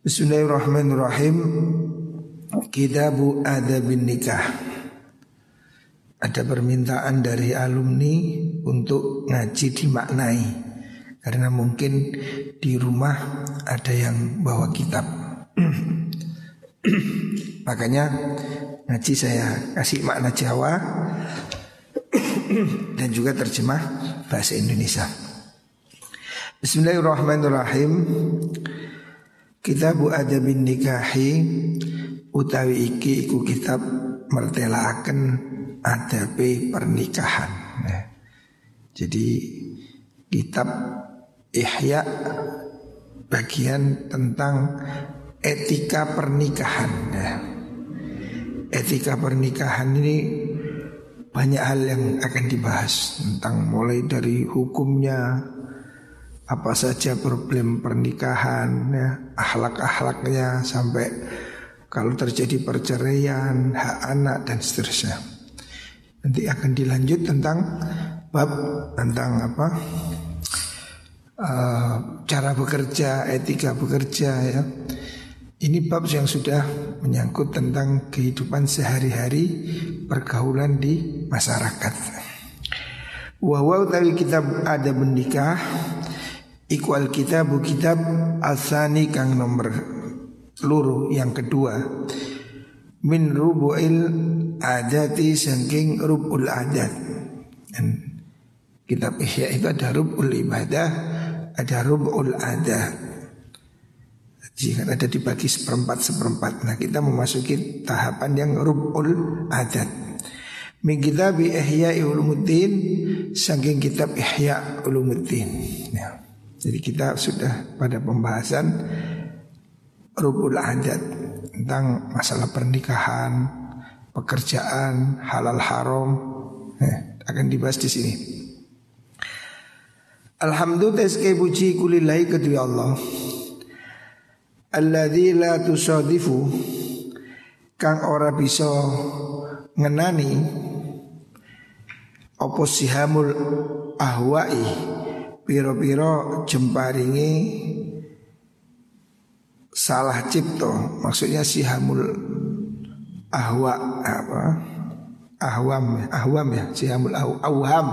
Bismillahirrahmanirrahim. Kitabu Adabin Nikah. Ada permintaan dari alumni untuk ngaji dimaknai karena mungkin di rumah ada yang bawa kitab. Makanya ngaji saya kasih makna Jawa dan juga terjemah bahasa Indonesia. Bismillahirrahmanirrahim. Kitab Adabin Nikahi utawi iki iku kitab mertelaaken adabe pernikahan. Nah, jadi kitab Ihya bagian tentang etika pernikahan. Nah, etika pernikahan ini banyak hal yang akan dibahas tentang mulai dari hukumnya, apa saja problem pernikahan, ya, akhlak-akhlaknya sampai kalau terjadi perceraian, hak anak dan seterusnya. Nanti akan dilanjut tentang bab tentang apa? Uh, cara bekerja, etika bekerja ya. Ini bab yang sudah menyangkut tentang kehidupan sehari-hari pergaulan di masyarakat. Wahwa tadi kita ada menikah Iku al kitabu kitab asani kang nomor luru yang kedua. Min rubu'il adati saking rubul adat. Dan kitab ihya itu ada rubul ibadah ada rubul adat. Jika ada dibagi seperempat seperempat. Nah kita memasuki tahapan yang rubul adat. Min kitab ihya ulumuddin saking kitab ihya ulumuddin. Ya. Jadi kita sudah pada pembahasan rubul adat tentang masalah pernikahan, pekerjaan, halal haram, eh, akan dibahas di sini. Alhamdulillah sekali puji kulillahi kedua Allah. Alladzi la tusadifu kang ora bisa ngenani apa sihamul ahwai piro-piro jemparingi salah cipto maksudnya si hamul ahwa apa? Ahwam ahwam ya si hamul awham.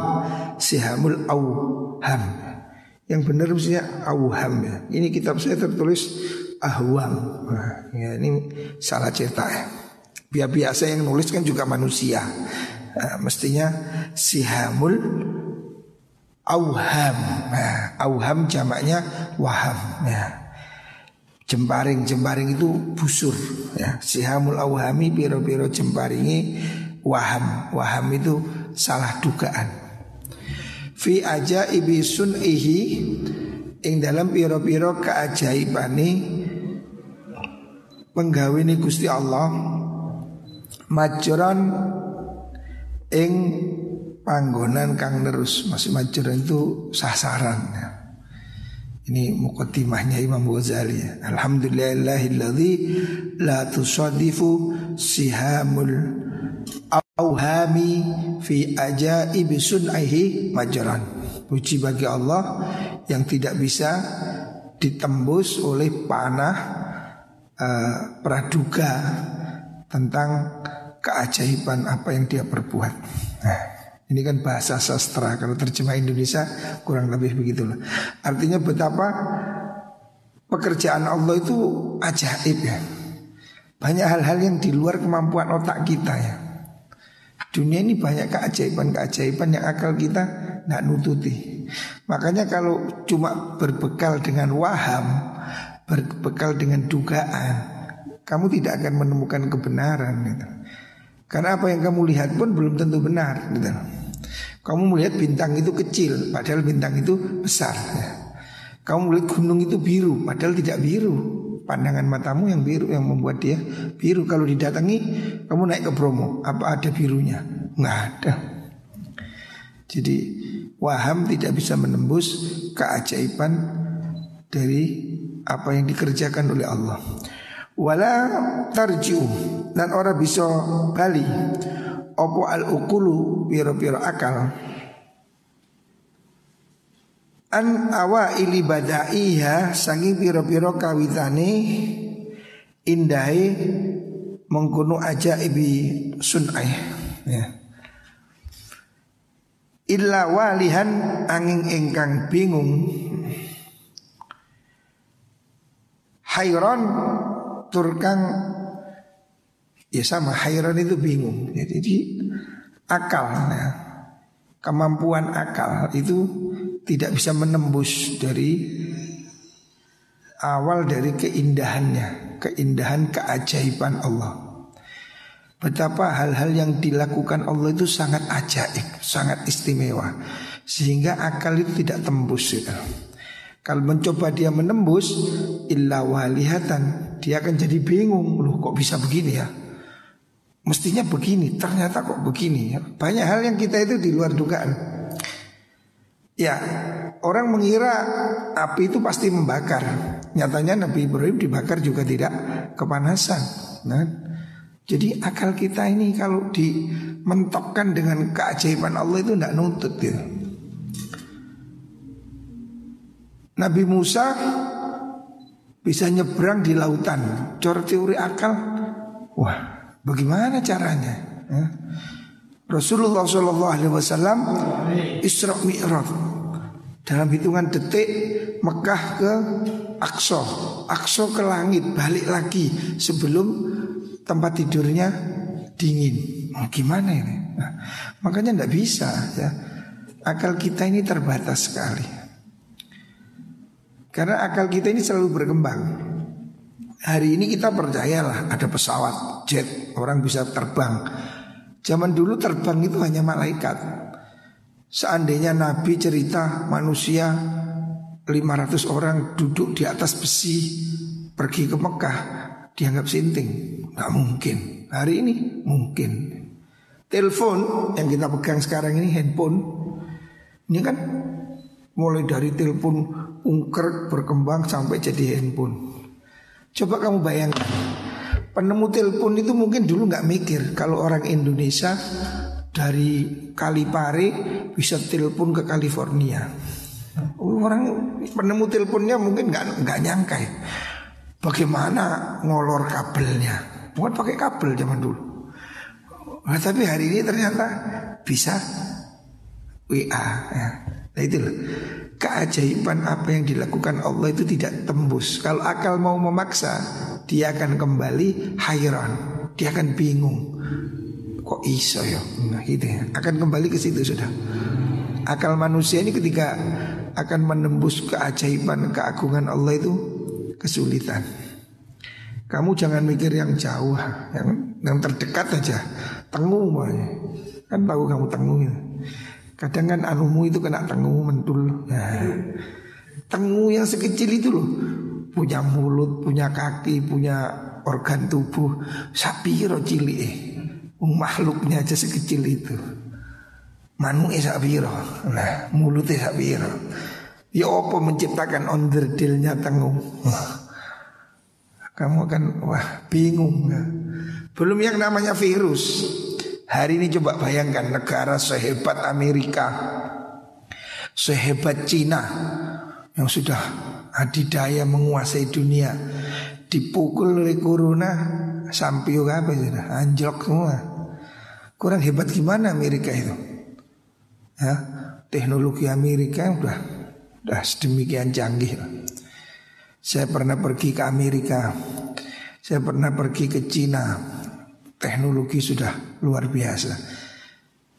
Si hamul awham. Yang benar mestinya awham ya. Ini kitab saya tertulis ahwam. Nah, ya ini salah cetak ya. Biar biasa yang nulis kan juga manusia. Nah, mestinya sihamul auham. Nah, auham jamaknya waham. Ya. Jemparing jemparing itu busur. Ya. Sihamul auhami piro piro jemparingi waham. Waham itu salah dugaan. Fi aja ibisun ihi ing dalam piro piro keajaibani penggawini Gusti Allah majoran ing panggonan kang terus masih majur itu sasaran ya. Ini mukaddimahnya Imam Ghazali ya. Alhamdulillahilladzi la tusadifu sihamul auhami fi ajaib sun'ihi majran. Puji bagi Allah yang tidak bisa ditembus oleh panah uh, praduga tentang keajaiban apa yang dia perbuat. Nah, ini kan bahasa sastra. Kalau terjemah Indonesia kurang lebih begitulah. Artinya betapa pekerjaan Allah itu ajaib ya. Banyak hal-hal yang di luar kemampuan otak kita ya. Dunia ini banyak keajaiban-keajaiban yang akal kita tidak nututi. Makanya kalau cuma berbekal dengan waham Berbekal dengan dugaan Kamu tidak akan menemukan kebenaran gitu. Karena apa yang kamu lihat pun belum tentu benar gitu. Kamu melihat bintang itu kecil, padahal bintang itu besar. Kamu melihat gunung itu biru, padahal tidak biru. Pandangan matamu yang biru yang membuat dia biru. Kalau didatangi, kamu naik ke Bromo, apa ada birunya? Nggak ada. Jadi waham tidak bisa menembus keajaiban dari apa yang dikerjakan oleh Allah. Wala tarjiu dan orang bisa bali opo al ukulu piro piro akal? An awa ili badaiha saking piro-piro kawitane indai mengkuno aja ibi sunai ya. Illa walihan angin engkang bingung. Hayron turkang Ya sama hayron itu bingung Jadi akal ya. Kemampuan akal itu tidak bisa menembus dari awal dari keindahannya, keindahan keajaiban Allah. Betapa hal-hal yang dilakukan Allah itu sangat ajaib, sangat istimewa Sehingga akal itu tidak tembus gitu. Kalau mencoba dia menembus illa walihatan Dia akan jadi bingung Loh kok bisa begini ya Mestinya begini ternyata kok begini ya. Banyak hal yang kita itu di luar dugaan Ya orang mengira api itu pasti membakar Nyatanya Nabi Ibrahim dibakar juga tidak kepanasan nah, Jadi akal kita ini kalau dimentokkan dengan keajaiban Allah itu tidak nuntut gitu Nabi Musa bisa nyebrang di lautan. Cor teori akal, wah, bagaimana caranya? Ya. Rasulullah Shallallahu Alaihi Wasallam Isra Mi'raj dalam hitungan detik Mekah ke Aqsa, Aqsa ke langit balik lagi sebelum tempat tidurnya dingin. Nah, gimana ini? Nah, makanya tidak bisa ya. Akal kita ini terbatas sekali. Karena akal kita ini selalu berkembang. Hari ini kita percayalah ada pesawat jet orang bisa terbang. Zaman dulu terbang itu hanya malaikat. Seandainya Nabi cerita manusia 500 orang duduk di atas besi pergi ke Mekah dianggap sinting. Nggak mungkin. Hari ini mungkin. Telepon yang kita pegang sekarang ini handphone. Ini kan mulai dari telepon ungker berkembang sampai jadi handphone. Coba kamu bayangkan, penemu telepon itu mungkin dulu nggak mikir kalau orang Indonesia dari Kalipare bisa telepon ke California. Orang penemu teleponnya mungkin nggak nyangka ya. Bagaimana ngolor kabelnya? Bukan pakai kabel zaman dulu. Nah, tapi hari ini ternyata bisa WA ya. Nah itu loh keajaiban apa yang dilakukan Allah itu tidak tembus. Kalau akal mau memaksa, dia akan kembali hayran, dia akan bingung. Kok iso ya? Nah, gitu ya. Akan kembali ke situ sudah. Akal manusia ini ketika akan menembus keajaiban keagungan Allah itu kesulitan. Kamu jangan mikir yang jauh, yang yang terdekat aja. Tengu Kan tahu kamu tengu ya. Kadang kan anumu itu kena tengu mentul. Nah, tengu yang sekecil itu loh punya mulut, punya kaki, punya organ tubuh. Sapiro cili eh. makhluknya aja sekecil itu. Manu eh sapiro. Nah, mulutnya sapiro. Ya apa menciptakan onderdilnya tengu. Kamu akan wah bingung. Ya. Belum yang namanya virus. Hari ini coba bayangkan negara sehebat Amerika, sehebat Cina yang sudah adidaya menguasai dunia dipukul oleh corona sampai apa sudah anjlok semua. Kurang hebat gimana Amerika itu? Ya, teknologi Amerika udah udah sedemikian canggih. Saya pernah pergi ke Amerika, saya pernah pergi ke Cina, teknologi sudah luar biasa.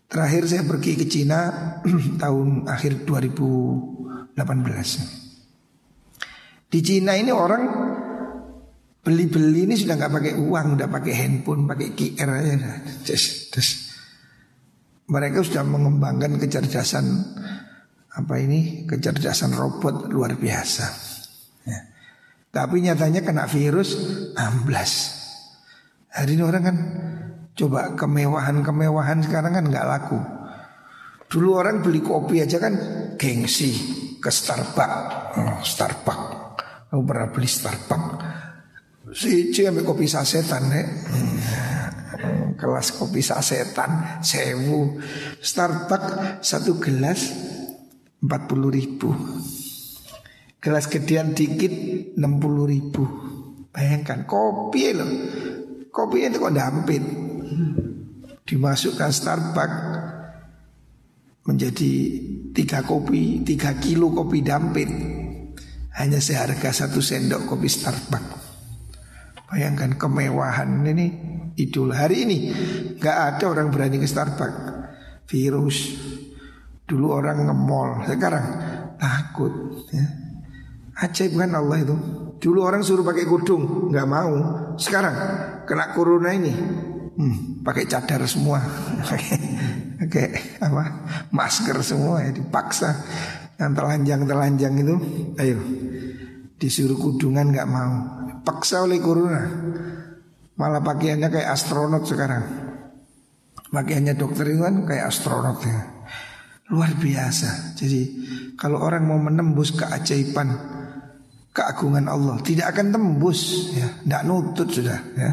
Terakhir saya pergi ke Cina tahun akhir 2018. Di Cina ini orang beli-beli ini sudah nggak pakai uang, udah pakai handphone, pakai QR aja. Mereka sudah mengembangkan kecerdasan apa ini kecerdasan robot luar biasa. Ya. Tapi nyatanya kena virus amblas. Hari ini orang kan coba kemewahan-kemewahan sekarang kan nggak laku. Dulu orang beli kopi aja kan gengsi ke Starbucks. Oh, Starbucks. Kamu pernah beli Starbucks? Si ambil kopi sasetan. Hmm, kelas kopi sasetan sewu Starbucks satu gelas 40 ribu Gelas gedean dikit 60 ribu Bayangkan kopi loh Kopi itu kok dampit Dimasukkan Starbucks Menjadi tiga kopi Tiga kilo kopi dampit Hanya seharga satu sendok kopi Starbucks Bayangkan kemewahan ini idul hari ini Gak ada orang berani ke Starbucks Virus Dulu orang ngemol Sekarang takut ya. Ajaib kan Allah itu. Dulu orang suruh pakai kudung, nggak mau. Sekarang kena corona ini, hmm, pakai cadar semua, pakai apa masker semua ya dipaksa. Yang telanjang-telanjang itu, ayo disuruh kudungan nggak mau, paksa oleh corona. Malah pakaiannya kayak astronot sekarang. Pakaiannya dokter itu kan kayak astronot ya. Luar biasa. Jadi kalau orang mau menembus keajaiban keagungan Allah tidak akan tembus ya tidak nutut sudah ya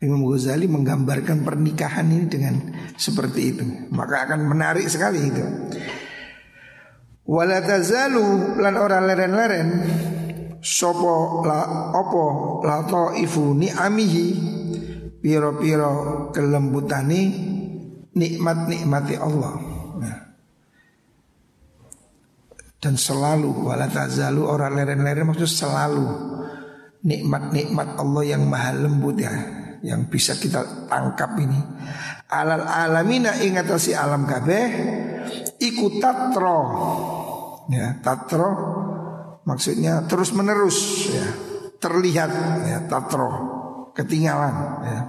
Imam Ghazali menggambarkan pernikahan ini dengan seperti itu. Maka akan menarik sekali itu. Wala tazalu lan ora leren-leren sopo la opo la taifu ni'amihi piro-piro kelembutani nikmat-nikmati Allah. Dan selalu wala tazalu orang leren-leren maksud selalu nikmat-nikmat Allah yang maha lembut ya yang bisa kita tangkap ini. Alal alamina ingatasi alam kabeh ikut tatro. Ya tatro maksudnya terus menerus ya. Terlihat ya tatro ketinggalan ya.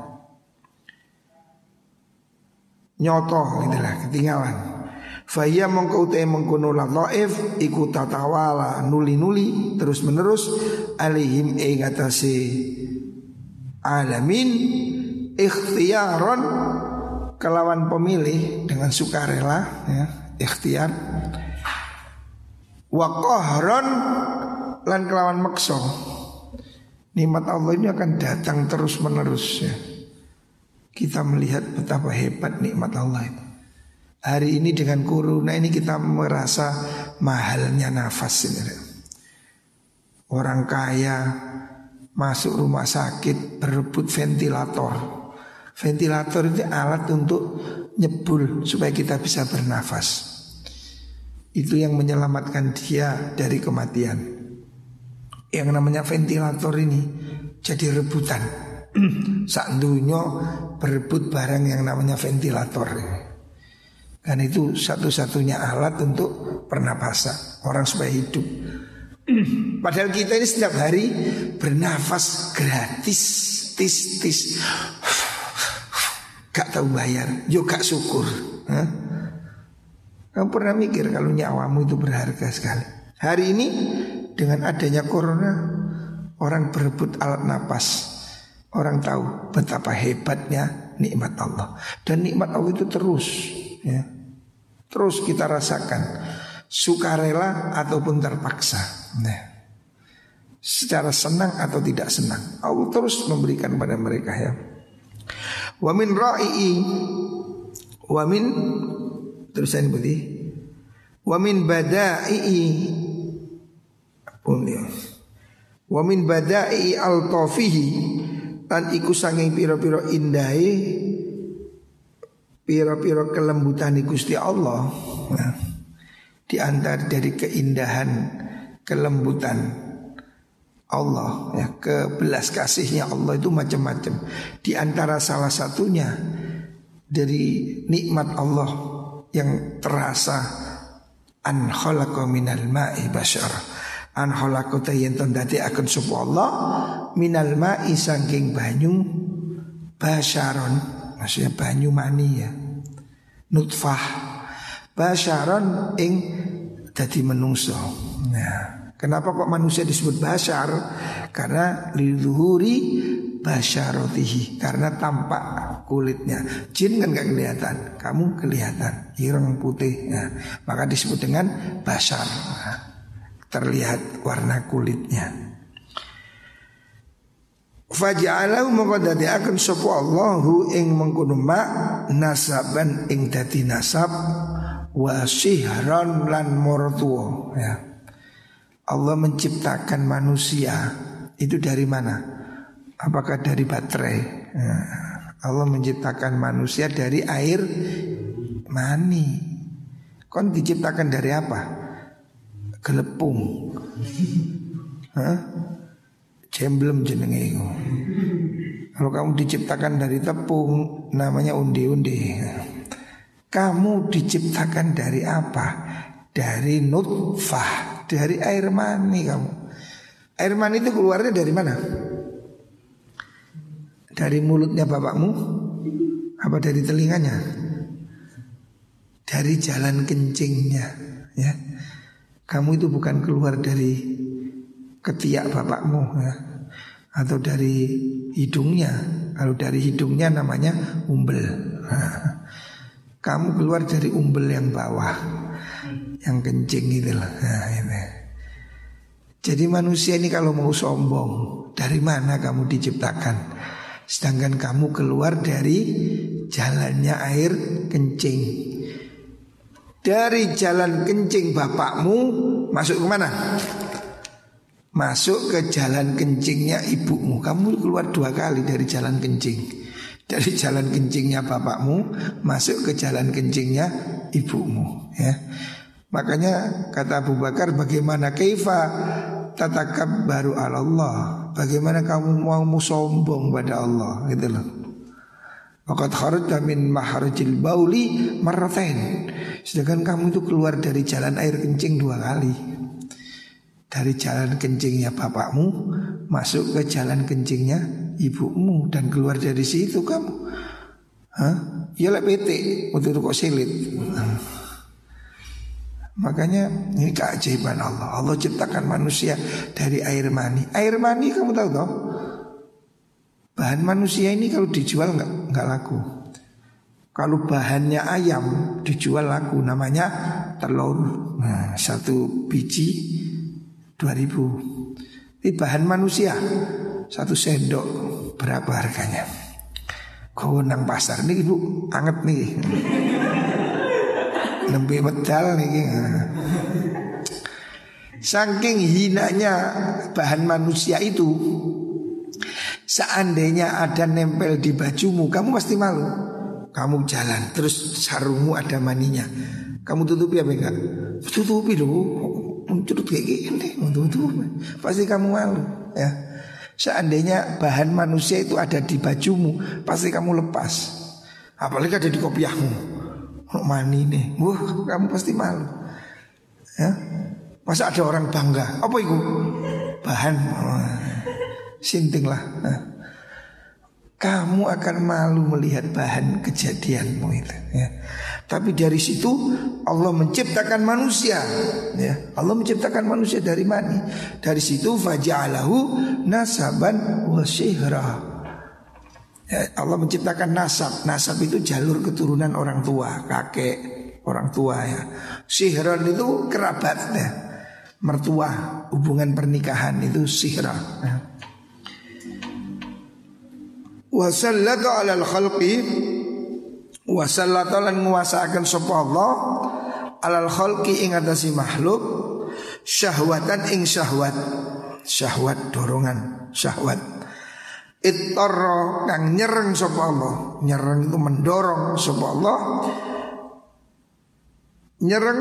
Nyoto inilah ketinggalan. Faya mongko utai mengkono iku tatawala nuli-nuli terus menerus alihim ing alamin ikhtiaron kelawan pemilih dengan sukarela ya ikhtiar. Wa qahron lan kelawan makso nikmat Allah ini akan datang terus menerus ya. Kita melihat betapa hebat nikmat Allah itu. Hari ini dengan corona ini kita merasa mahalnya nafas ini. Orang kaya masuk rumah sakit berebut ventilator. Ventilator itu alat untuk nyebul supaya kita bisa bernafas. Itu yang menyelamatkan dia dari kematian. Yang namanya ventilator ini jadi rebutan. Saat berebut barang yang namanya ventilator. Karena itu satu-satunya alat untuk pernapasan orang supaya hidup. Padahal kita ini setiap hari bernafas gratis, tis tis. Gak tahu bayar, yo gak syukur. Kamu pernah mikir kalau nyawamu itu berharga sekali. Hari ini dengan adanya corona orang berebut alat napas. Orang tahu betapa hebatnya nikmat Allah. Dan nikmat Allah itu terus ya. Terus kita rasakan sukarela ataupun terpaksa. Nah, secara senang atau tidak senang, Allah terus memberikan pada mereka ya. Wamin ra'i wamin terusan budi wamin badai pun ya. Wamin badai al tofihi dan iku sanging piro-piro indai piro-piro kelembutan Gusti Allah nah, di antara dari keindahan kelembutan Allah ya kebelas kasihnya Allah itu macam-macam. Di antara salah satunya dari nikmat Allah yang terasa an khalaqa minal ma'i bashar an khalaqa yen dadi akan sapa Allah minal ma'i saking banyu basyaron maksudnya banyu mani ya nutfah basyaran ing jadi menungso. Nah kenapa kok manusia disebut basyar? Karena liluhuri basyarotihi karena tampak kulitnya. Jin kan gak kelihatan kamu kelihatan ireng putih. Nah, maka disebut dengan basyar. Nah, terlihat warna kulitnya. Faja'alahu mongko dadi akan sapa Allahu ing mengkono nasaban ing dadi nasab wa sihron lan mortuo ya. Allah menciptakan manusia itu dari mana? Apakah dari baterai? Ya. Allah menciptakan manusia dari air mani. Kon diciptakan dari apa? Gelepung. Hah? Jemblem jenenge Kalau kamu diciptakan dari tepung namanya undi-undi. Kamu diciptakan dari apa? Dari nutfah, dari air mani kamu. Air mani itu keluarnya dari mana? Dari mulutnya bapakmu? Apa dari telinganya? Dari jalan kencingnya, ya. Kamu itu bukan keluar dari ketiak bapakmu, ya. Atau dari hidungnya. Kalau dari hidungnya namanya umbel. kamu keluar dari umbel yang bawah Yang kencing itu lah nah, ini. Jadi manusia ini kalau mau sombong Dari mana kamu diciptakan? Sedangkan kamu keluar dari jalannya air kencing. Dari jalan kencing bapakmu Masuk ke mana? Masuk ke jalan kencingnya ibumu. Kamu keluar dua kali dari jalan kencing dari jalan kencingnya bapakmu masuk ke jalan kencingnya ibumu ya. Makanya kata Abu Bakar bagaimana kaifa tatakab baru Allah? Bagaimana kamu mau sombong pada Allah? Gitu loh. Waqad kharajta min bauli marratain. Sedangkan kamu itu keluar dari jalan air kencing dua kali. Dari jalan kencingnya bapakmu Masuk ke jalan kencingnya ibumu dan keluar dari situ kamu. Hah? Ya lah PT waktu itu kok silit. Makanya ini keajaiban Allah. Allah ciptakan manusia dari air mani. Air mani kamu tahu toh? Bahan manusia ini kalau dijual nggak nggak laku. Kalau bahannya ayam dijual laku namanya telur. Nah, satu biji dua ribu. Ini bahan manusia satu sendok berapa harganya? Kau nang pasar nih ibu anget nih. Nembe medal nih. Saking hinanya bahan manusia itu Seandainya ada nempel di bajumu Kamu pasti malu Kamu jalan terus sarungmu ada maninya Kamu tutupi apa enggak? Tutupi loh Mencurut kayak gini Tutupi Pasti kamu malu ya Seandainya bahan manusia itu ada di bajumu Pasti kamu lepas. Apalagi ada di kopiahmu. Oh, Mani nih? Wah kamu pasti malu. Ya? Masa ada orang bangga? Apa itu? Bahan. Sinting lah. Nah kamu akan malu melihat bahan kejadianmu itu ya. Tapi dari situ Allah menciptakan manusia ya. Allah menciptakan manusia dari mana? Dari situ faja'alahu nasaban wa ya, Allah menciptakan nasab Nasab itu jalur keturunan orang tua Kakek orang tua ya Sihran itu kerabat ya. Mertua hubungan pernikahan itu sihra ya. Wasallata alal khalqi. Wasallata lan nguasakan sapa Allah. Alal khalqi ing atasi makhluk. Syahwatan ing syahwat. Syahwat dorongan. Syahwat. Ittarra kang nyereng sapa Allah. Nyereng itu mendorong sapa Allah. Nyereng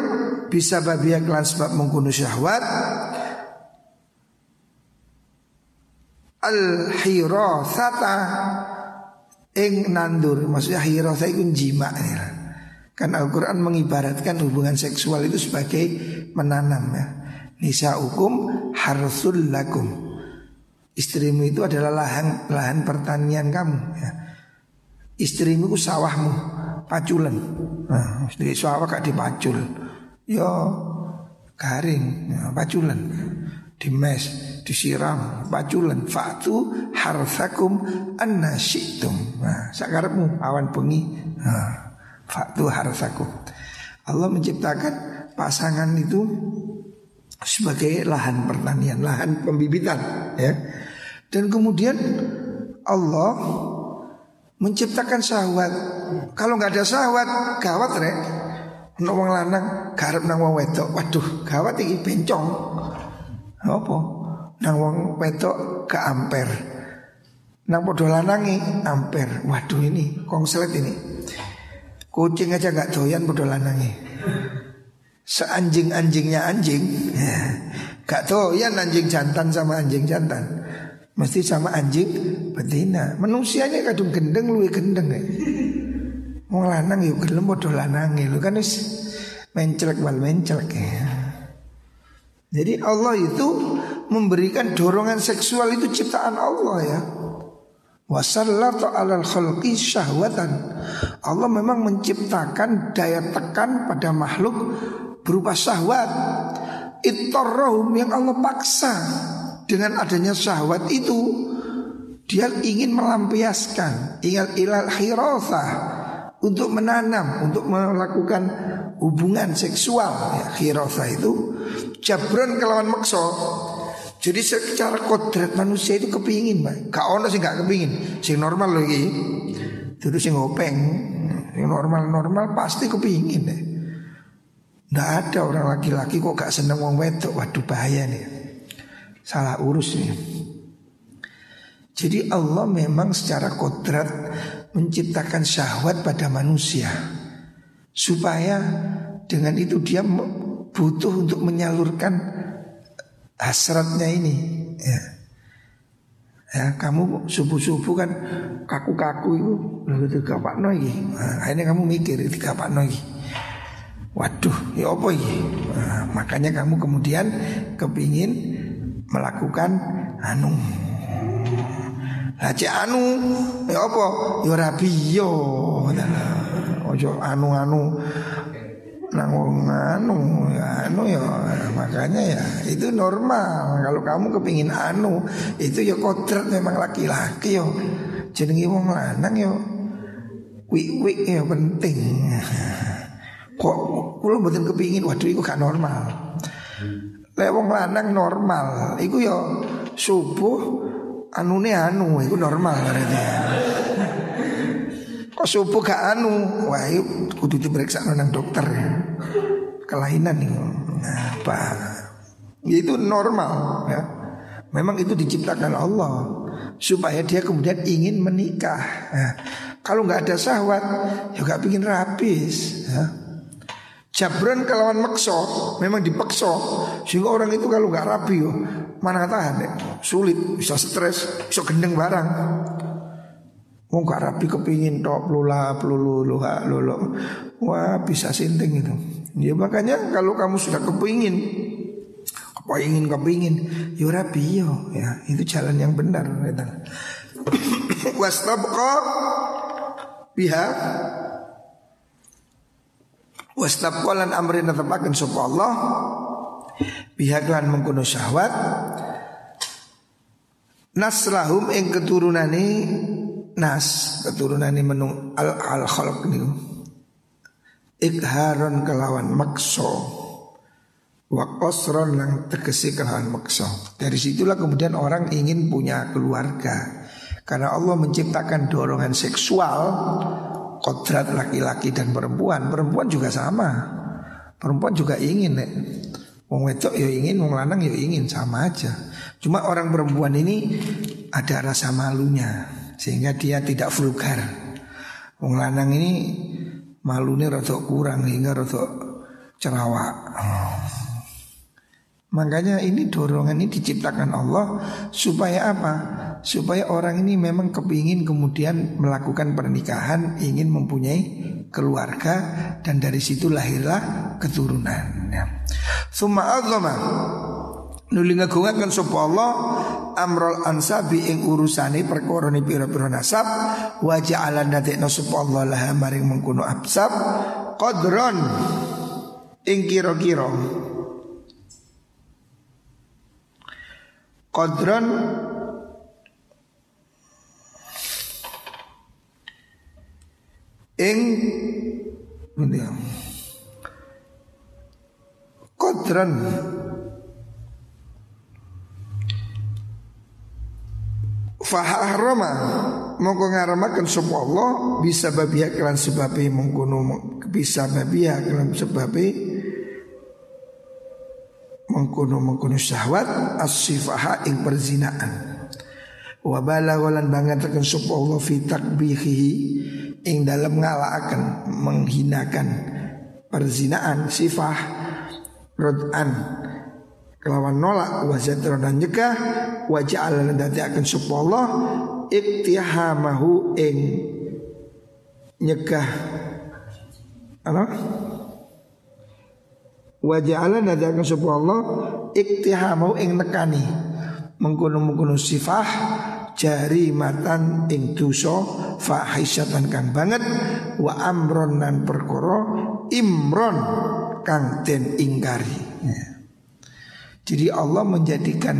bisa babia kelan sebab mengkuno syahwat al hirasata ing nandur maksudnya hirasa itu jima. Kan Al-Quran mengibaratkan hubungan seksual itu sebagai menanam ya. Nisa hukum harsul lakum. Istrimu itu adalah lahan lahan pertanian kamu ya. Istrimu itu sawahmu Paculan. Nah, sawah kak dipacul. Yo garing ya, Paculan. Dimes disiram baculan fatu harsakum anna syi'tum nah sakarepmu awan bengi nah, fatu harsakum Allah menciptakan pasangan itu sebagai lahan pertanian, lahan pembibitan ya. Dan kemudian Allah menciptakan syahwat. Kalau nggak ada syahwat, gawat rek. Wong lanang garep nang wong wedok. Waduh, gawat iki bencong. Apa? Nang wong wedok ke amper. Nang podo lanangi amper. Waduh ini konslet ini. Kucing aja gak doyan podo lanangi. Seanjing-anjingnya anjing. Ya. Gak doyan anjing jantan sama anjing jantan. Mesti sama anjing betina. Manusianya kadung gendeng luwe gendeng. Ya. Wong lanang yuk gelem padha lanange lu kan wis mencelek wal mencelek ya. Jadi Allah itu memberikan dorongan seksual itu ciptaan Allah ya. Wasallatu alal khalqi syahwatan. Allah memang menciptakan daya tekan pada makhluk berupa syahwat. Ittarrahum yang Allah paksa dengan adanya syahwat itu dia ingin melampiaskan ingin ilal khirafah untuk menanam, untuk melakukan hubungan seksual. Ya, itu jabron kelawan makso. Jadi secara kodrat manusia itu kepingin, Pak. Gak ono sih gak kepingin. Sing normal lagi. Terus sing ngopeng, yang normal-normal pasti kepingin deh. Nggak ada orang laki-laki kok gak seneng wong wedok. Waduh bahaya nih. Salah urus nih. Jadi Allah memang secara kodrat menciptakan syahwat pada manusia supaya dengan itu dia butuh untuk menyalurkan hasratnya ini ya. Ya, kamu subuh-subuh kan kaku-kaku itu itu kapak lagi. Nah, akhirnya kamu mikir itu kapak. Waduh, ya apa ini? Nah, makanya kamu kemudian kepingin melakukan anu cek anu ya apa? Ya rabi yo. Ojo anu-anu nang anu ya anu ya makanya ya itu normal kalau kamu kepingin anu itu ya kodrat memang laki-laki yo jenengi wong lanang yo wik-wik ya penting kok kula mboten kepingin waduh iku gak normal lek wong lanang normal iku yo subuh anu nih anu itu normal berarti. Kok subuh gak anu, wah kudu diperiksa nang dokter. Kelainan nih. Nah? Ya, itu normal ya. Memang itu diciptakan Allah supaya dia kemudian ingin menikah. Nah, kalau nggak ada syahwat, ya gak pingin rapis. Ya. Jabran kelawan makso Memang dipaksa Sehingga orang itu kalau nggak rapi yo Mana tahan ya Sulit Bisa stres Bisa gendeng barang Mau gak rapi kepingin tok pelula pelulu luha lulu Wah bisa sinting itu. Ya makanya kalau kamu sudah kepingin Kepingin kepingin? Ya rapi yo ya Itu jalan yang benar Wastabqa Pihak Wastabqalan amrin netepaken sapa Allah. Pihak lan mengkono syahwat. Naslahum ing keturunane nas keturunane menung al al khalq niku. Ikharon kelawan makso wa qasron lang tegesi kelawan makso dari situlah kemudian orang ingin punya keluarga. Karena Allah menciptakan dorongan seksual kodrat laki-laki dan perempuan. Perempuan juga sama. Perempuan juga ingin nek. Wong wedok ya ingin, wong lanang ya ingin sama aja. Cuma orang perempuan ini ada rasa malunya sehingga dia tidak vulgar. Wong lanang ini malunya rada kurang hingga rada cerawak. Makanya ini dorongan ini diciptakan Allah supaya apa? supaya orang ini memang kepingin kemudian melakukan pernikahan, ingin mempunyai keluarga dan dari situ lahirlah keturunan. Ya. Nuli ngagungaken sapa Allah amrul ansabi ing urusane perkara ni pira-pira nasab wa ja'ala nadekna sapa Allah laha maring mengkono absab qadron ing kira-kira. Qadron ing ya Faharama Mongko ngaramakan sapa Allah bisa babia kelan sebabe mengkono bisa babia dalam sebabnya mengkuno mengkuno syahwat as-sifaha ing perzinaan. Wa balaghalan banget tekan sapa Allah fi takbihi ing dalam ngalaaken menghinakan perzinaan sifah rod'an kelawan nolak wa dan nyegah wa ja'ala dadi akan sapa Allah iktihamahu ing nyegah. Apa? Wa ja'ala akan sapa Allah iktihamahu ing nekani. Mengkono-mengkono sifah jari matan ing dosa fahisyatan kang banget wa amron nan perkara imron kang den ingkari. Ya. Jadi Allah menjadikan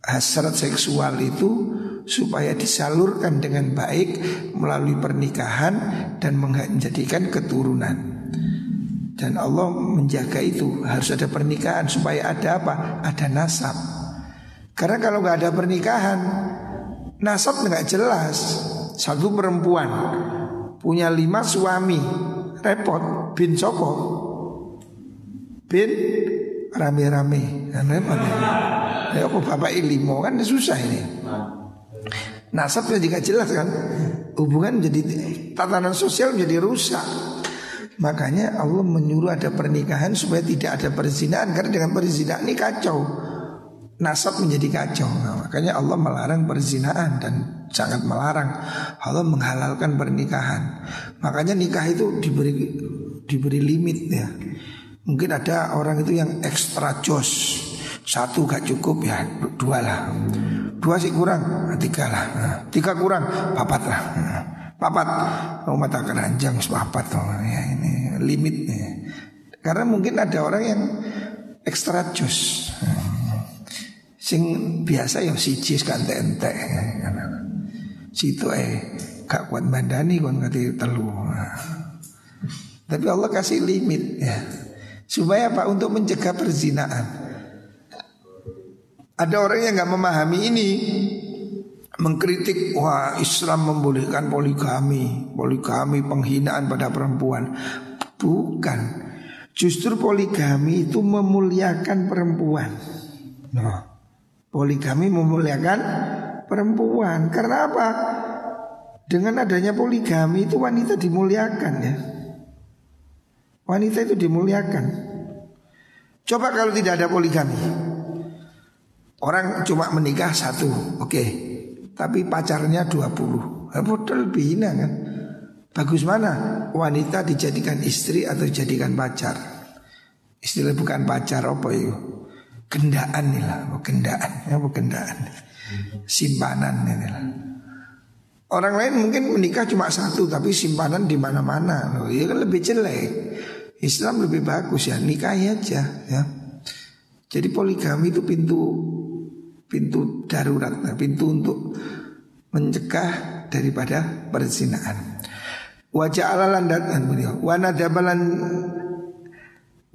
hasrat seksual itu supaya disalurkan dengan baik melalui pernikahan dan menjadikan keturunan. Dan Allah menjaga itu harus ada pernikahan supaya ada apa? Ada nasab. Karena kalau nggak ada pernikahan, nasab nggak jelas. Satu perempuan punya lima suami, repot. Bin Soko, bin rame-rame, kan repot. Ya aku bapak ilmu kan susah ini. Nasabnya juga jelas kan? Hubungan jadi tatanan sosial menjadi rusak. Makanya Allah menyuruh ada pernikahan supaya tidak ada perzinahan Karena dengan perzinahan ini kacau. Nasab menjadi kacau. Nah, Makanya Allah melarang perzinahan dan sangat melarang. Allah menghalalkan pernikahan. Makanya nikah itu diberi diberi limit ya Mungkin ada orang itu yang ekstra jos Satu gak cukup ya dua lah Dua sih kurang, tiga lah. Tiga kurang, papat lah. Papat, oh mata keranjang papat ya ini limitnya. Karena mungkin ada orang yang ekstra jus. Sing biasa yang siji kan ente Situ eh gak kuat bandani kon kati telu. Tapi Allah kasih limit ya. Supaya apa? Untuk mencegah perzinaan. Ada orang yang nggak memahami ini mengkritik wah Islam membolehkan poligami, poligami penghinaan pada perempuan. Bukan. Justru poligami itu memuliakan perempuan. Nah, poligami memuliakan perempuan. Karena apa? Dengan adanya poligami itu wanita dimuliakan ya. Wanita itu dimuliakan. Coba kalau tidak ada poligami. Orang cuma menikah satu, oke. Okay. Tapi pacarnya 20. Betul lebih hina kan? Bagus mana? Wanita dijadikan istri atau dijadikan pacar? Istilah bukan pacar apa itu? Kendaan nih lah, kendaan, ya kendaan. Simpanan ini lah. Orang lain mungkin menikah cuma satu tapi simpanan di mana-mana. Ya kan lebih jelek. Islam lebih bagus ya, nikahi aja ya. Jadi poligami itu pintu pintu darurat, nah, pintu untuk mencegah daripada perzinahan. Wajah alalan dan beliau, wana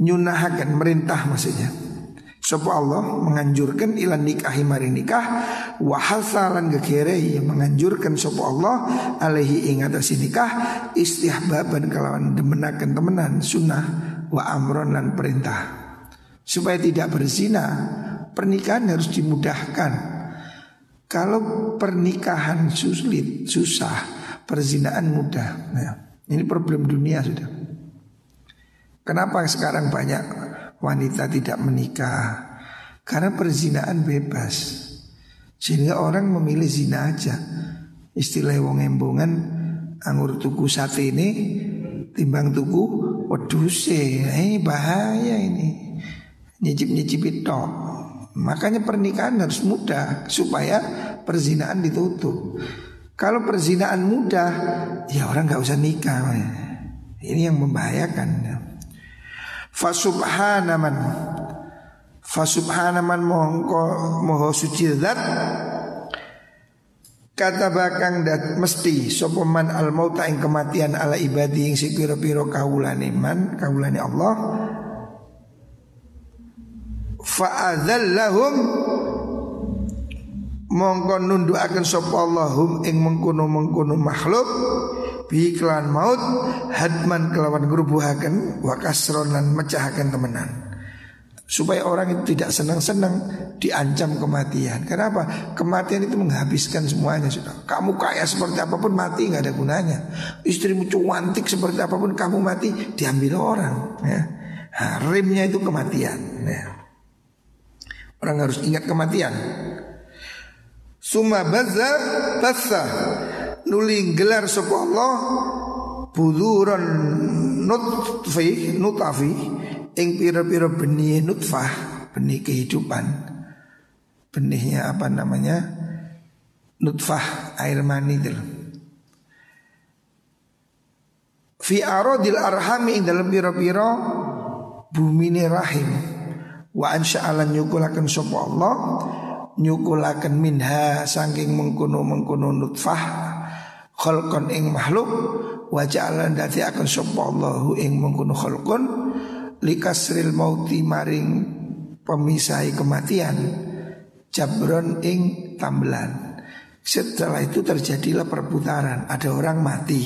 nyunahakan merintah maksudnya. Sopo Allah menganjurkan ilan nikah mari nikah wahasalan gekere yang menganjurkan sopo Allah alaihi ingatasi nikah istihbaban kalawan demenakan temenan sunnah wa amron dan perintah supaya tidak berzina pernikahan harus dimudahkan. Kalau pernikahan sulit, susah, perzinaan mudah. Nah, ini problem dunia sudah. Kenapa sekarang banyak wanita tidak menikah? Karena perzinaan bebas. Sehingga orang memilih zina aja. Istilah wong embongan anggur tuku sate ini timbang tuku weduse. Ini bahaya ini. Nyicip-nyicip itu. Makanya pernikahan harus mudah supaya perzinaan ditutup. Kalau perzinaan mudah, ya orang nggak usah nikah. Ini yang membahayakan. Fasubhanaman Fasubhanaman mongko moho suci zat. Kata bakang dat mesti sopeman al mauta ing kematian ala ibadi ing sikiro piro kaulane man kaulane Allah. Fa'adzallahum mongko nundukaken sapa Allahum ing mengkono-mengkono makhluk bi maut hadman kelawan ngrubuhaken wa kasron lan mecahaken temenan supaya orang itu tidak senang-senang diancam kematian. Kenapa? Kematian itu menghabiskan semuanya sudah. Kamu kaya seperti apa pun mati nggak ada gunanya. Istrimu cuantik seperti apa pun kamu mati diambil orang. Ya. Nah, rimnya itu kematian. Ya. Orang harus ingat kematian. Suma baza tasa nuling gelar sapa Allah buduron nutfi nutafi ing pira-pira benih nutfah benih kehidupan. Benihnya apa namanya? Nutfah air mani itu fi aradil arhami ing dalam pira-pira bumi rahim. Wa ansya'alan nyukulaken sapa Allah nyukulaken minha saking mengkono mengkono nutfah khalqan ing makhluk wa ja'alan dadi akan sapa Allahu ing mengkono khalqan likasril mauti maring pemisai kematian jabron ing tambelan. Setelah itu terjadilah perputaran. Ada orang mati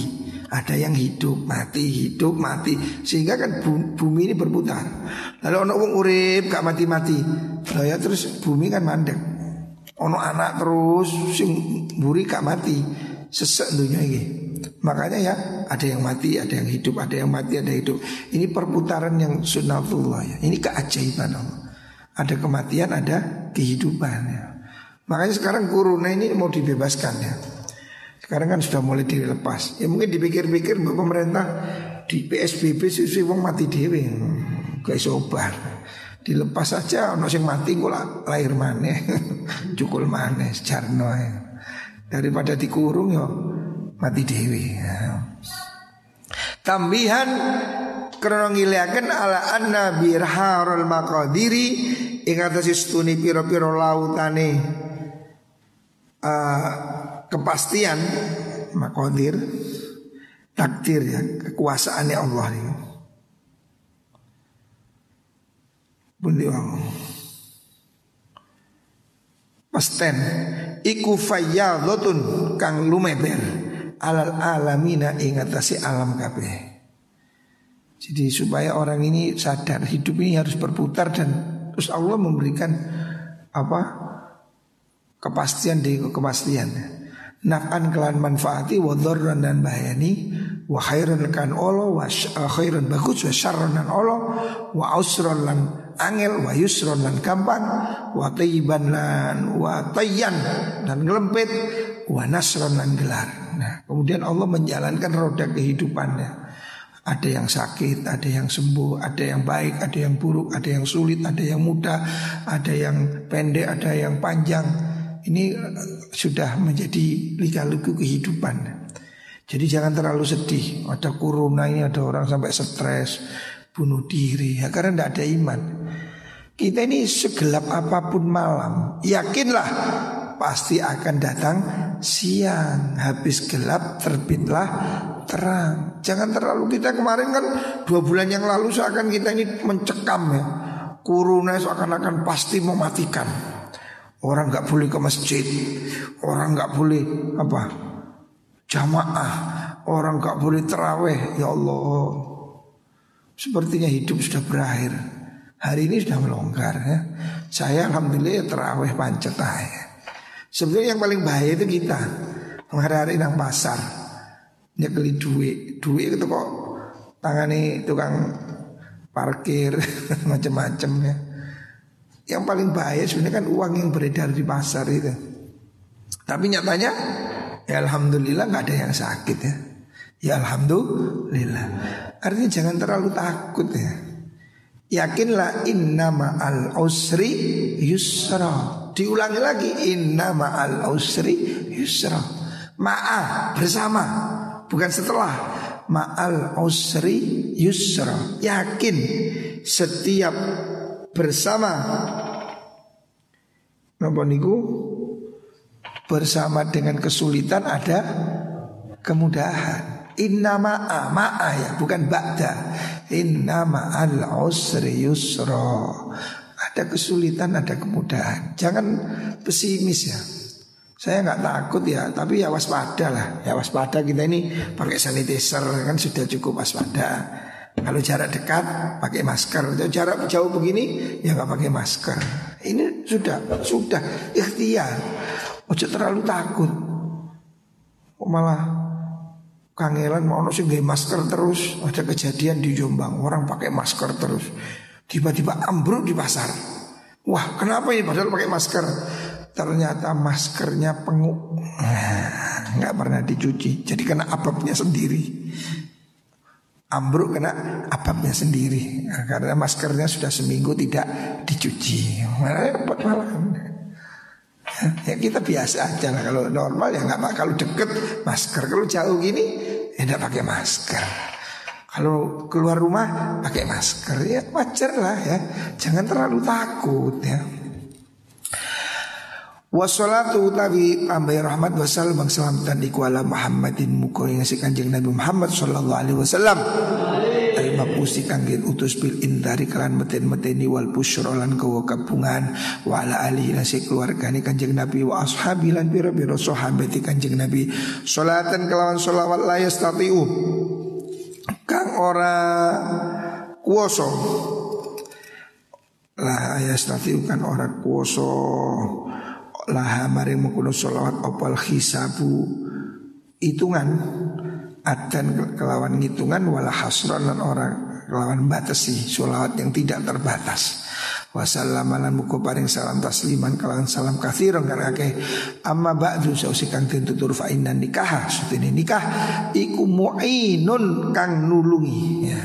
ada yang hidup mati hidup mati. Sehingga kan bumi ini berputar. Lalu orang wong urip gak mati mati lah ya terus bumi kan mandek. Ono anak terus sing buri gak mati sesek dunia ini. Makanya ya ada yang mati ada yang hidup ada yang mati ada yang hidup. Ini perputaran yang sunnatullah ya. Ini keajaiban Allah. Ada kematian ada kehidupan ya. Makanya sekarang corona ini mau dibebaskan ya. Sekarang kan sudah mulai dilepas. Ya mungkin dipikir-pikir pemerintah di PSBB sih wong mati dewi kayak sobar dilepas saja ono sing mati kok lahir maneh. Cukul maneh sejarno ya. Daripada dikurung yo mati dewi ya. tambihan karena ngiliakan ala anna birharul maqadiri ing atas istuni piro-piro lautane uh, kepastian makodir takdir ya kekuasaannya Allah ya. Bundi. Pasten iku fayyadhatun kang lumeber alal alamina ing alam kabeh. Jadi supaya orang ini sadar hidup ini harus berputar dan terus Allah memberikan apa kepastian di kepastian. Naf'an kelan manfaati wa dan bahayani wa khairan kan Allah wa khairan bagus wa syarran Allah wa usran lan angel wa yusron lan gampang wa tayyiban lan wa tayyan dan ngelempit wa nasron lan gelar. Nah, kemudian Allah menjalankan roda kehidupannya. Ada yang sakit, ada yang sembuh, ada yang baik, ada yang buruk, ada yang sulit, ada yang mudah, ada yang pendek, ada yang panjang. Ini sudah menjadi lika-liku kehidupan. Jadi jangan terlalu sedih. Ada corona ini ada orang sampai stres, bunuh diri ya karena tidak ada iman. Kita ini segelap apa pun malam, yakinlah pasti akan datang siang. Habis gelap terbitlah terang. Jangan terlalu kita kemarin kan dua bulan yang lalu seakan kita ini mencekam ya. Corona seakan-akan pasti mematikan. Orang nggak boleh ke masjid, orang nggak boleh apa jamaah, orang nggak boleh teraweh. Ya Allah, Sepertinya hidup sudah berakhir. Hari ini sudah melonggar ya. Saya alhamdulillah terawih pancet ya. Sebenarnya yang paling bahaya itu kita menghari-hari nang pasar nyekeli duit, duit itu kok tangani tukang parkir macam-macam ya. Yang paling bahaya sebenarnya kan uang yang beredar di pasar itu. Tapi nyatanya ya alhamdulillah nggak ada yang sakit ya. Ya alhamdulillah. Artinya jangan terlalu takut ya. Yakinlah inna ma'al usri yusra. Diulangi lagi inna ma'al usri yusra. Ma'a bersama, bukan setelah. Ma'al usri yusra. Yakin setiap bersama Napa niku bersama dengan kesulitan ada kemudahan. Inna ma'a ma'a ya bukan ba'da Inna ma'al usri yusra Ada kesulitan ada kemudahan Jangan pesimis ya Saya nggak takut ya, tapi ya waspada lah. Ya waspada kita ini pakai sanitizer kan sudah cukup waspada. Kalau jarak dekat pakai masker, kalau jarak jauh begini ya nggak pakai masker. Ini sudah sudah ikhtiar. Ojo terlalu takut. Kok malah kangelan mau sih gak masker terus. Ada kejadian di Jombang orang pakai masker terus. Tiba-tiba ambruk di pasar. Wah kenapa ini padahal pakai masker? Ternyata maskernya penguk nah, nggak pernah dicuci. Jadi kena ababnya sendiri. Ambruk kena ababnya sendiri. Karena maskernya sudah seminggu tidak dicuci. Malah malah Ya kita biasa aja lah. Kalau normal ya nggak Kalau deket masker. Kalau jauh gini ya tidak pakai masker. Kalau keluar rumah pakai masker. Ya wajar lah ya. Jangan terlalu takut ya. Wassalatu utawi tambahi rahmat wassalam bang selamatan iku ala Muhammadin muka si kanjeng Nabi Muhammad sallallahu alaihi wasallam Mapusi kangen utus bil indari kalan meten meteni wal busyra lan kawa kabungan. Wa ala alihi nasi keluargane kanjeng Nabi wa ashabi lan biro biro sahabati kanjeng Nabi. Salatan kelawan sholawat la yastatiu. Kang ora kuoso lah yastatiu kan ora kuoso laha maring mengkuno sholawat opal hisabu. Hitungan adan kelawan ngitungan wala hasron dan orang kelawan batasi sholawat yang tidak terbatas. Wasallamalan muku paring salam tasliman kelawan salam kathirun karena ke amma ba'du sausi kang tutur fa inna nikah sutini nikah iku mu'inun kang nulungi ya.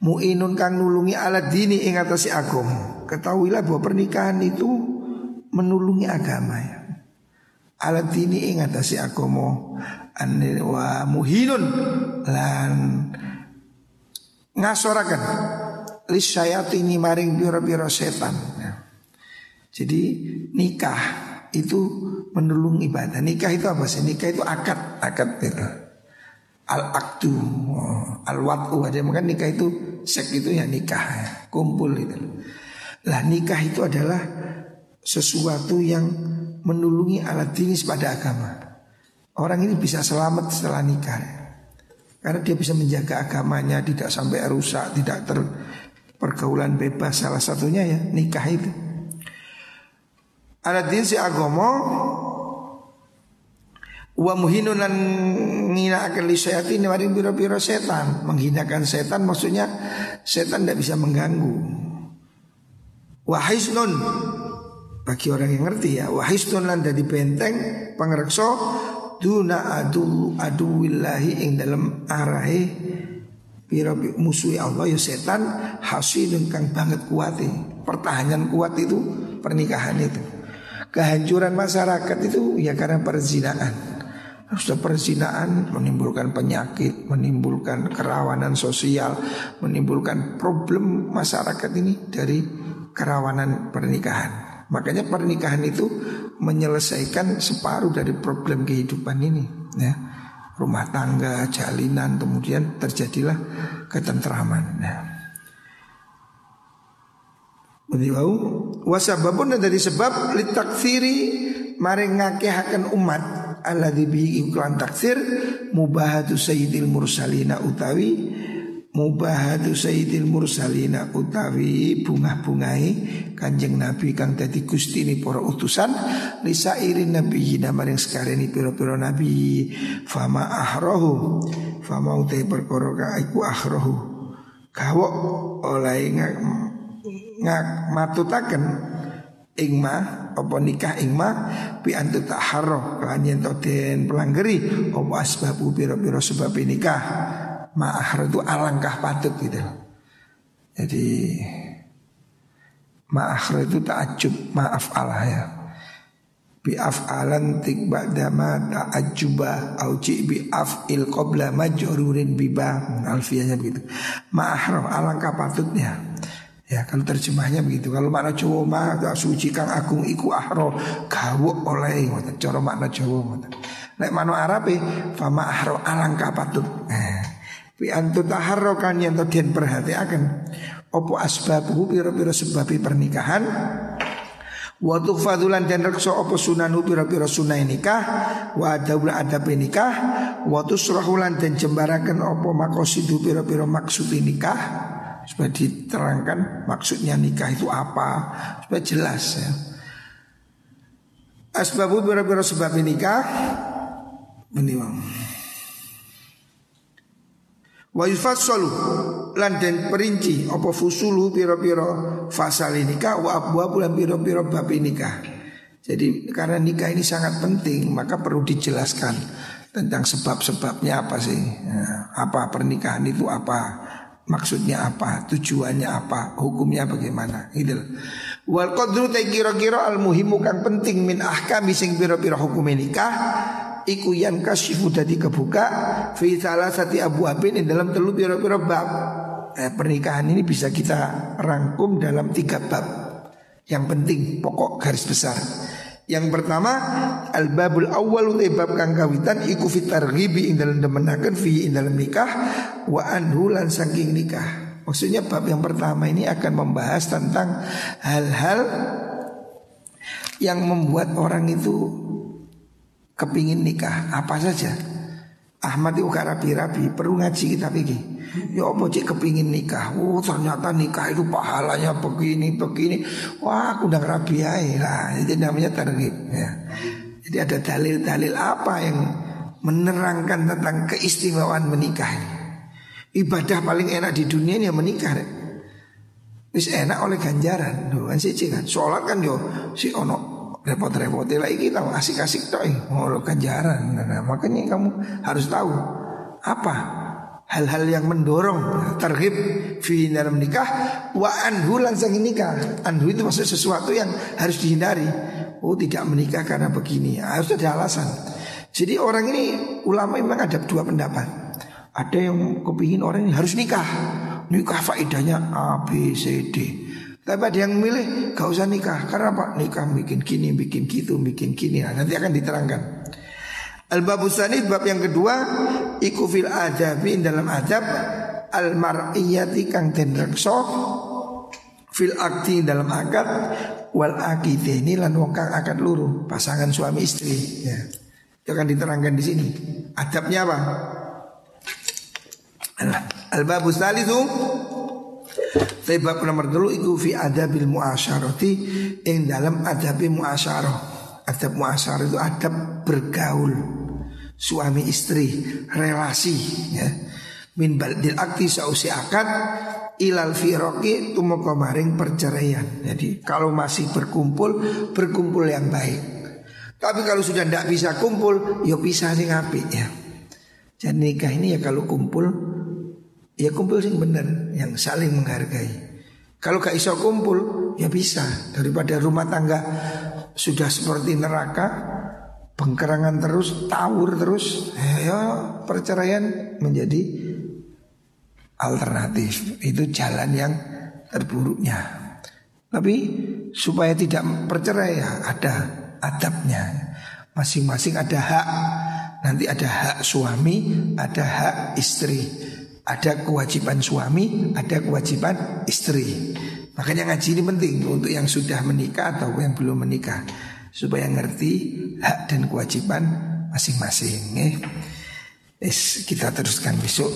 Mu'inun kang nulungi alat dini ing atasi agama ketahuilah bahwa pernikahan itu menulungi agama ya. Alat ini ingat si agomo wa muhinun lan ngasorakan ini maring biro-biro setan. Ya. Jadi nikah itu menulung ibadah. Nikah itu apa sih? Nikah itu akad, akad itu. Al akdu, oh, al watu aja makan nikah itu sek itu ya nikah, ya. kumpul itu. Lah nikah itu adalah sesuatu yang menulungi alat dinis pada agama. Orang ini bisa selamat setelah nikah. Karena dia bisa menjaga agamanya tidak sampai rusak, tidak ter pergaulan bebas salah satunya ya nikah itu. Alat din si agomo wa muhinunan ngina akan ini maring biro-biro setan menghinakan setan maksudnya setan tidak bisa mengganggu wahisnun bagi orang yang ngerti ya wahistun lan dari benteng pangrekso duna adu adu willahi ing dalam arahe pira musuh Allah ya setan hasilun kang banget kuat pertahanan kuat itu pernikahan itu. Kehancuran masyarakat itu ya karena perzinaan. Sudah perzinaan menimbulkan penyakit, menimbulkan kerawanan sosial, menimbulkan problem masyarakat ini dari kerawanan pernikahan. Makanya pernikahan itu menyelesaikan separuh dari problem kehidupan ini ya. Rumah tangga, jalinan, kemudian terjadilah ketentraman. Ya. Beliau wasababun dari sebab litakfiri maring ngakehaken umat alladzi bi iklan taksir mubahatu sayyidil mursalina utawi mubahatu sayyidil mursalina utawi bunga-bungai kanjeng nabi kang dadi gusti ni para utusan irin nabi maring sekareni pira-pira nabi. Fama ahrohu fama utai perkara ka iku ahrohu. Kawo oleh ngak ngak matutaken ingma apa nikah ingma bi antu taharro kan yen to den pelanggeri apa asbabu pira-pira sebab nikah ma'ahar itu alangkah patut gitu. Jadi ma'ahar itu takjub maaf Allah ya. Bi af'alan tik ba'dama ta'ajuba au bi af'il qabla majrurin biba begitu. Ma'ahar alangkah patutnya. Ya kalau terjemahnya begitu Kalau makna Jawa mah suci kang agung iku ahro Gawuk oleh Cara makna Jawa Nek makna Arab Fama ahro alangkah patut eh. Bi antu taharrokan yang tadian perhatikan Opo asbabu biro-biro sebabi pernikahan Wa fadulan dan rekso opo sunanu pira-pira sunai nikah Wa adabul adab nikah Wa tusrahulan dan jembarakan opo makosidu pira-pira maksud nikah Supaya diterangkan maksudnya nikah itu apa Supaya jelas ya. Asbabu pira-pira sebab nikah Meniwang Wa yufassalu lan den perinci apa fusulu pira-pira fasal nikah wa abwa lan pira-pira bab nikah. Jadi karena nikah ini sangat penting maka perlu dijelaskan tentang sebab-sebabnya apa sih? Ya, apa pernikahan itu apa? Maksudnya apa? Tujuannya apa? Hukumnya bagaimana? Itu. Wal qadru kira-kira al muhimu kang penting min ahkam sing pira-pira hukum nikah iku yang kasyifu dadi kebuka fi sati abu abin dalam telu pira-pira bab. Eh, pernikahan ini bisa kita rangkum dalam tiga bab. Yang penting pokok garis besar. Yang pertama al-babul awal bab kang kawitan iku fitar targhibi ing dalam demenaken fi ing dalam nikah wa anhu nikah. Maksudnya bab yang pertama ini akan membahas tentang hal-hal yang membuat orang itu kepingin nikah. Apa saja. Ahmad itu gak rapi-rapi perlu ngaji kita pikir. Ya apa cik kepingin nikah? Oh ternyata nikah itu pahalanya begini begini. Wah aku udah rapi aja lah. Itu namanya targib ya. Jadi ada dalil-dalil apa yang menerangkan tentang keistimewaan menikah ibadah paling enak di dunia ini ya menikah. Wis enak oleh ganjaran, kan sih kan. Sholat kan yo si ono repot-repot lagi kita asik-asik toh mau ganjaran nah, makanya kamu harus tahu apa hal-hal yang mendorong terhib fi dalam nikah. Wa anhu langsung nikah. Anhu itu maksud sesuatu yang harus dihindari. Oh tidak menikah karena begini. Harus ada alasan. Jadi orang ini ulama memang ada dua pendapat. Ada yang kepingin orang ini harus nikah. Nikah faedahnya A B C D tapi ada yang milih gak usah nikah Karena apa? Nikah bikin gini, bikin gitu, bikin gini nah, Nanti akan diterangkan Al-Babusani bab yang kedua Iku fil adabi dalam adab Al-mar'iyati kang den rekso Fil akti dalam akad Wal ini lan wong akad luru Pasangan suami istri ya. Itu akan diterangkan di sini Adabnya apa? Al-Babusani itu tapi bab nomor dulu itu fi adabil muasyarati ing dalam adabi muasyarah. Adab muasyarah itu adab bergaul suami istri, relasi ya. Min baldil akti sausi akad ilal firoki tumoko maring perceraian. Jadi kalau masih berkumpul, berkumpul yang baik. Tapi kalau sudah tidak bisa kumpul, ya bisa sih ngapi ya. Jadi nikah ini ya kalau kumpul Ya kumpul sing bener yang saling menghargai. Kalau gak iso kumpul ya bisa daripada rumah tangga sudah seperti neraka pengkerangan terus tawur terus ya perceraian menjadi alternatif itu jalan yang terburuknya. Tapi supaya tidak percerai ya ada adabnya. Masing-masing ada hak. Nanti ada hak suami, ada hak istri. Ada kewajiban suami, ada kewajiban istri. Makanya ngaji ini penting untuk yang sudah menikah atau yang belum menikah supaya ngerti hak dan kewajiban masing-masing. Eh. kita teruskan besok.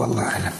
Wallah alam.